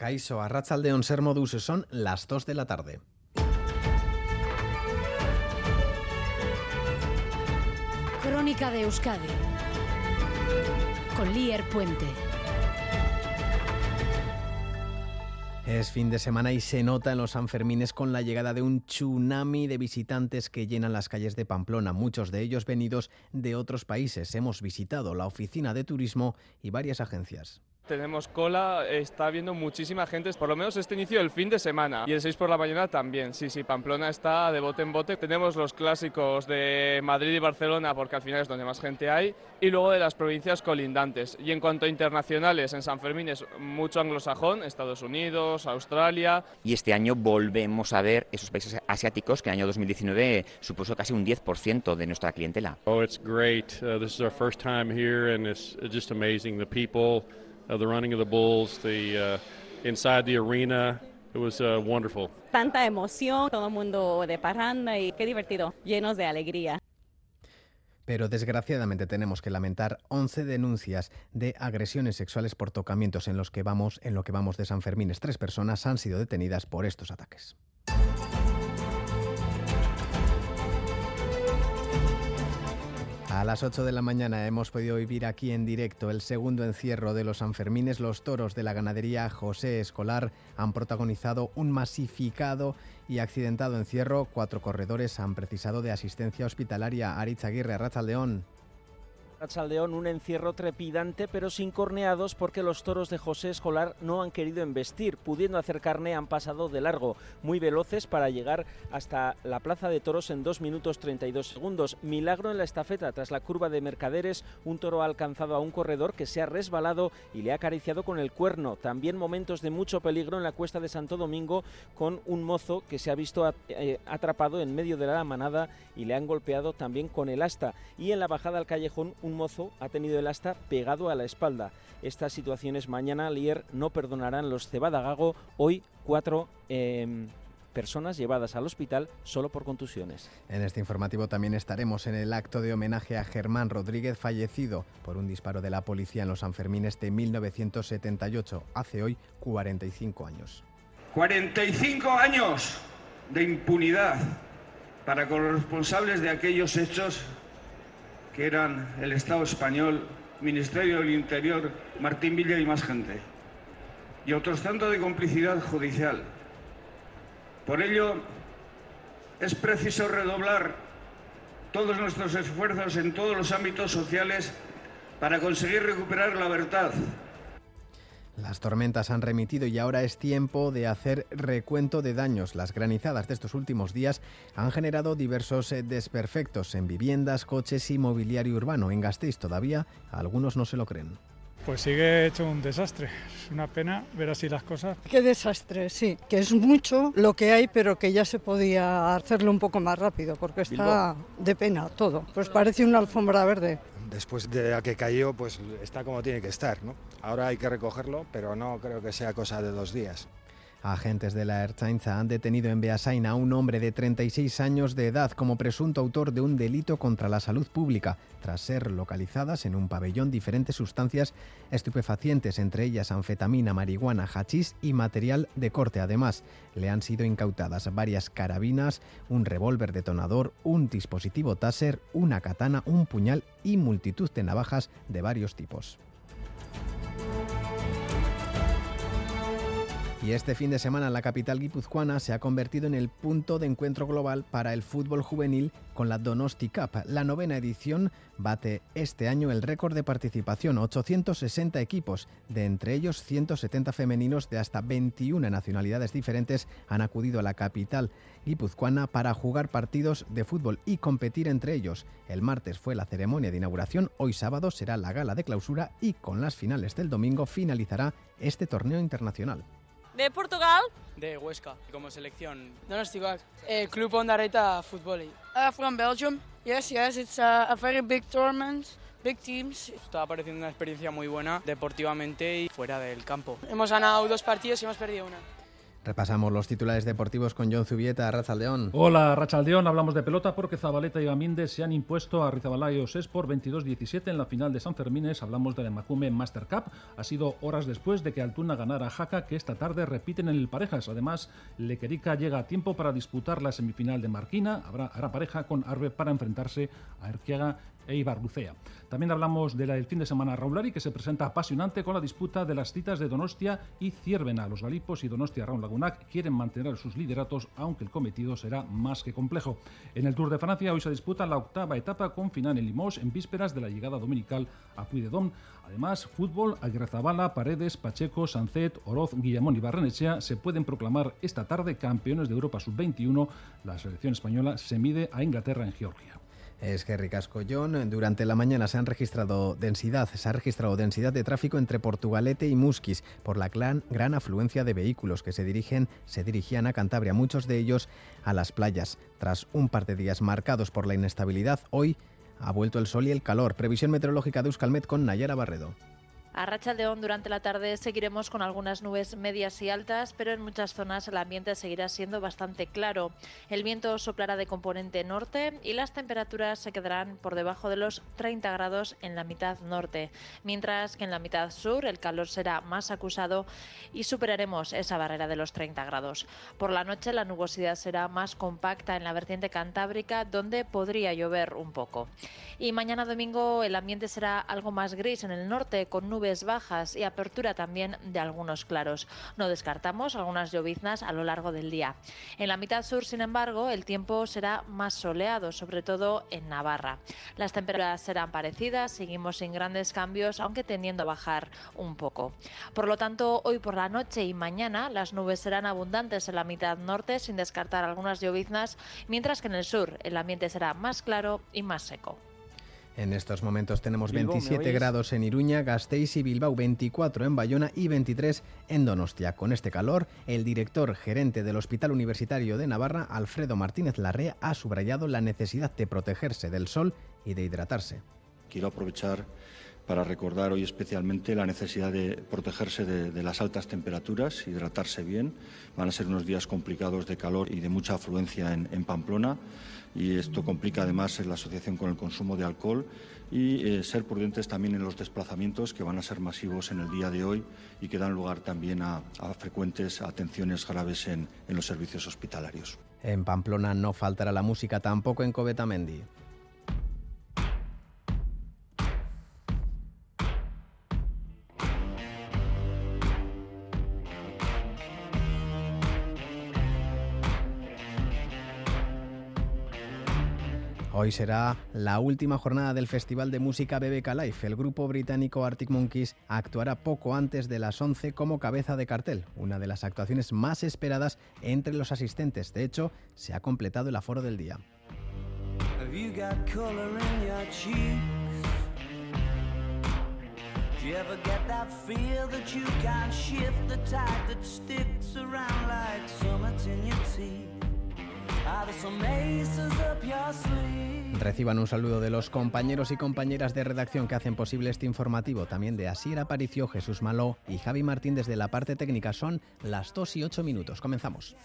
Caiso, Arrachaldeón, Ser Modus, son las 2 de la tarde. Crónica de Euskadi con Lier Puente. Es fin de semana y se nota en los Sanfermines con la llegada de un tsunami de visitantes que llenan las calles de Pamplona, muchos de ellos venidos de otros países. Hemos visitado la oficina de turismo y varias agencias tenemos cola, está habiendo muchísima gente, por lo menos este inicio del fin de semana y el 6 por la mañana también. Sí, sí, Pamplona está de bote en bote. Tenemos los clásicos de Madrid y Barcelona porque al final es donde más gente hay y luego de las provincias colindantes. Y en cuanto a internacionales, en San Fermín es mucho anglosajón, Estados Unidos, Australia. Y este año volvemos a ver esos países asiáticos que en el año 2019 supuso casi un 10% de nuestra clientela. Oh, it's great. Uh, this is our first time here and it's just amazing. The people the running of the bulls, the uh, inside the arena. It was uh, wonderful. Tanta emoción, todo el mundo de parranda y qué divertido, llenos de alegría. Pero desgraciadamente tenemos que lamentar 11 denuncias de agresiones sexuales por tocamientos en los que vamos en lo que vamos de San Fermín. Tres personas han sido detenidas por estos ataques. A las 8 de la mañana hemos podido vivir aquí en directo el segundo encierro de los Sanfermines. Los toros de la ganadería José Escolar han protagonizado un masificado y accidentado encierro. Cuatro corredores han precisado de asistencia hospitalaria. Aritz Aguirre, León. Un encierro trepidante pero sin corneados porque los toros de José Escolar no han querido embestir, pudiendo hacer carne han pasado de largo, muy veloces para llegar hasta la plaza de toros en 2 minutos 32 segundos. Milagro en la estafeta tras la curva de Mercaderes, un toro ha alcanzado a un corredor que se ha resbalado y le ha acariciado con el cuerno. También momentos de mucho peligro en la cuesta de Santo Domingo con un mozo que se ha visto eh, atrapado en medio de la manada y le han golpeado también con el asta. Y en la bajada al callejón un mozo ha tenido el asta pegado a la espalda. Estas situaciones mañana Lier no perdonarán los Cebada Gago. Hoy cuatro em, personas llevadas al hospital solo por contusiones. En este informativo también estaremos en el acto de homenaje a Germán Rodríguez, fallecido por un disparo de la policía en los Sanfermines de 1978, hace hoy 45 años. 45 años de impunidad para con los responsables de aquellos hechos que eran el Estado español, Ministerio del Interior, Martín Villa y más gente, y otros tanto de complicidad judicial. Por ello, es preciso redoblar todos nuestros esfuerzos en todos los ámbitos sociales para conseguir recuperar la verdad, las tormentas han remitido y ahora es tiempo de hacer recuento de daños. Las granizadas de estos últimos días han generado diversos eh, desperfectos en viviendas, coches y mobiliario urbano. En Gasteiz todavía algunos no se lo creen. Pues sigue hecho un desastre. Es una pena ver así las cosas. Qué desastre, sí. Que es mucho lo que hay, pero que ya se podía hacerlo un poco más rápido, porque está de pena todo. Pues parece una alfombra verde después de la que cayó, pues está como tiene que estar. ¿no? Ahora hay que recogerlo, pero no creo que sea cosa de dos días. Agentes de la Ertzaintza han detenido en Beasain a un hombre de 36 años de edad como presunto autor de un delito contra la salud pública, tras ser localizadas en un pabellón diferentes sustancias estupefacientes, entre ellas anfetamina, marihuana, hachís y material de corte. Además, le han sido incautadas varias carabinas, un revólver detonador, un dispositivo taser, una katana, un puñal y multitud de navajas de varios tipos. Y este fin de semana la capital guipuzcoana se ha convertido en el punto de encuentro global para el fútbol juvenil con la Donosti Cup. La novena edición bate este año el récord de participación, 860 equipos, de entre ellos 170 femeninos de hasta 21 nacionalidades diferentes han acudido a la capital guipuzcoana para jugar partidos de fútbol y competir entre ellos. El martes fue la ceremonia de inauguración, hoy sábado será la gala de clausura y con las finales del domingo finalizará este torneo internacional. De Portugal. De Huesca, como selección. Donostiak, eh, Club Ondarreta Football. Uh, from Belgium. Yes, yes, it's a, a very big tournament. Big teams. Está pareciendo una experiencia muy buena deportivamente y fuera del campo. Hemos ganado dos partidos y hemos perdido una. Repasamos los titulares deportivos con John Zubieta, Rachaldeón. Hola, Rachaldeón. Hablamos de pelota porque Zabaleta y Gaminde se han impuesto a Rizabalayo por 22-17 en la final de San Fermines. Hablamos de la Macume Master Cup. Ha sido horas después de que Altuna ganara a Jaca, que esta tarde repiten en el Parejas. Además, Lequerica llega a tiempo para disputar la semifinal de Marquina. Habrá, hará pareja con Arbe para enfrentarse a Erquiaga e Ibarlucea. También hablamos del fin de semana Raulari, que se presenta apasionante con la disputa de las citas de Donostia y Ciervena. Los Galipos y Donostia Raúl Lagunac quieren mantener sus lideratos, aunque el cometido será más que complejo. En el Tour de Francia hoy se disputa la octava etapa con final en Limoges en vísperas de la llegada dominical a Puy de Dom. Además, fútbol, Agrezabala, Paredes, Pacheco, Sancet, Oroz, Guillamón y Barrenechea se pueden proclamar esta tarde campeones de Europa sub-21. La selección española se mide a Inglaterra en Georgia. Es que ricasco John. Durante la mañana se han registrado densidad, se ha registrado densidad de tráfico entre Portugalete y Musquis por la gran afluencia de vehículos que se dirigen, se dirigían a Cantabria, muchos de ellos a las playas. Tras un par de días marcados por la inestabilidad, hoy ha vuelto el sol y el calor. Previsión meteorológica de Euskalmet con Nayara Barredo. A Racha León durante la tarde seguiremos con algunas nubes medias y altas, pero en muchas zonas el ambiente seguirá siendo bastante claro. El viento soplará de componente norte y las temperaturas se quedarán por debajo de los 30 grados en la mitad norte, mientras que en la mitad sur el calor será más acusado y superaremos esa barrera de los 30 grados. Por la noche la nubosidad será más compacta en la vertiente cantábrica, donde podría llover un poco. Y mañana domingo el ambiente será algo más gris en el norte, con nubes nubes bajas y apertura también de algunos claros. No descartamos algunas lloviznas a lo largo del día. En la mitad sur, sin embargo, el tiempo será más soleado, sobre todo en Navarra. Las temperaturas serán parecidas, seguimos sin grandes cambios, aunque tendiendo a bajar un poco. Por lo tanto, hoy por la noche y mañana las nubes serán abundantes en la mitad norte, sin descartar algunas lloviznas, mientras que en el sur el ambiente será más claro y más seco. En estos momentos tenemos 27 grados en Iruña, Gasteiz y Bilbao, 24 en Bayona y 23 en Donostia. Con este calor, el director gerente del Hospital Universitario de Navarra, Alfredo Martínez Larrea, ha subrayado la necesidad de protegerse del sol y de hidratarse. Quiero aprovechar para recordar hoy especialmente la necesidad de protegerse de, las altas temperaturas, hidratarse bien. Van a ser unos días complicados de calor y de mucha afluencia en Pamplona y esto complica además la asociación con el consumo de alcohol y eh, ser prudentes también en los desplazamientos que van a ser masivos en el día de hoy y que dan lugar también a, frecuentes atenciones graves en, en los servicios hospitalarios. En Pamplona no faltará la música tampoco en Covetamendi. Hoy será la última jornada del Festival de Música BBK Life. El grupo británico Arctic Monkeys actuará poco antes de las 11 como cabeza de cartel, una de las actuaciones más esperadas entre los asistentes. De hecho, se ha completado el aforo del día. Reciban un saludo de los compañeros y compañeras de redacción que hacen posible este informativo, también de Asier Aparicio, Jesús Maló y Javi Martín desde la parte técnica. Son las 2 y 8 minutos. Comenzamos.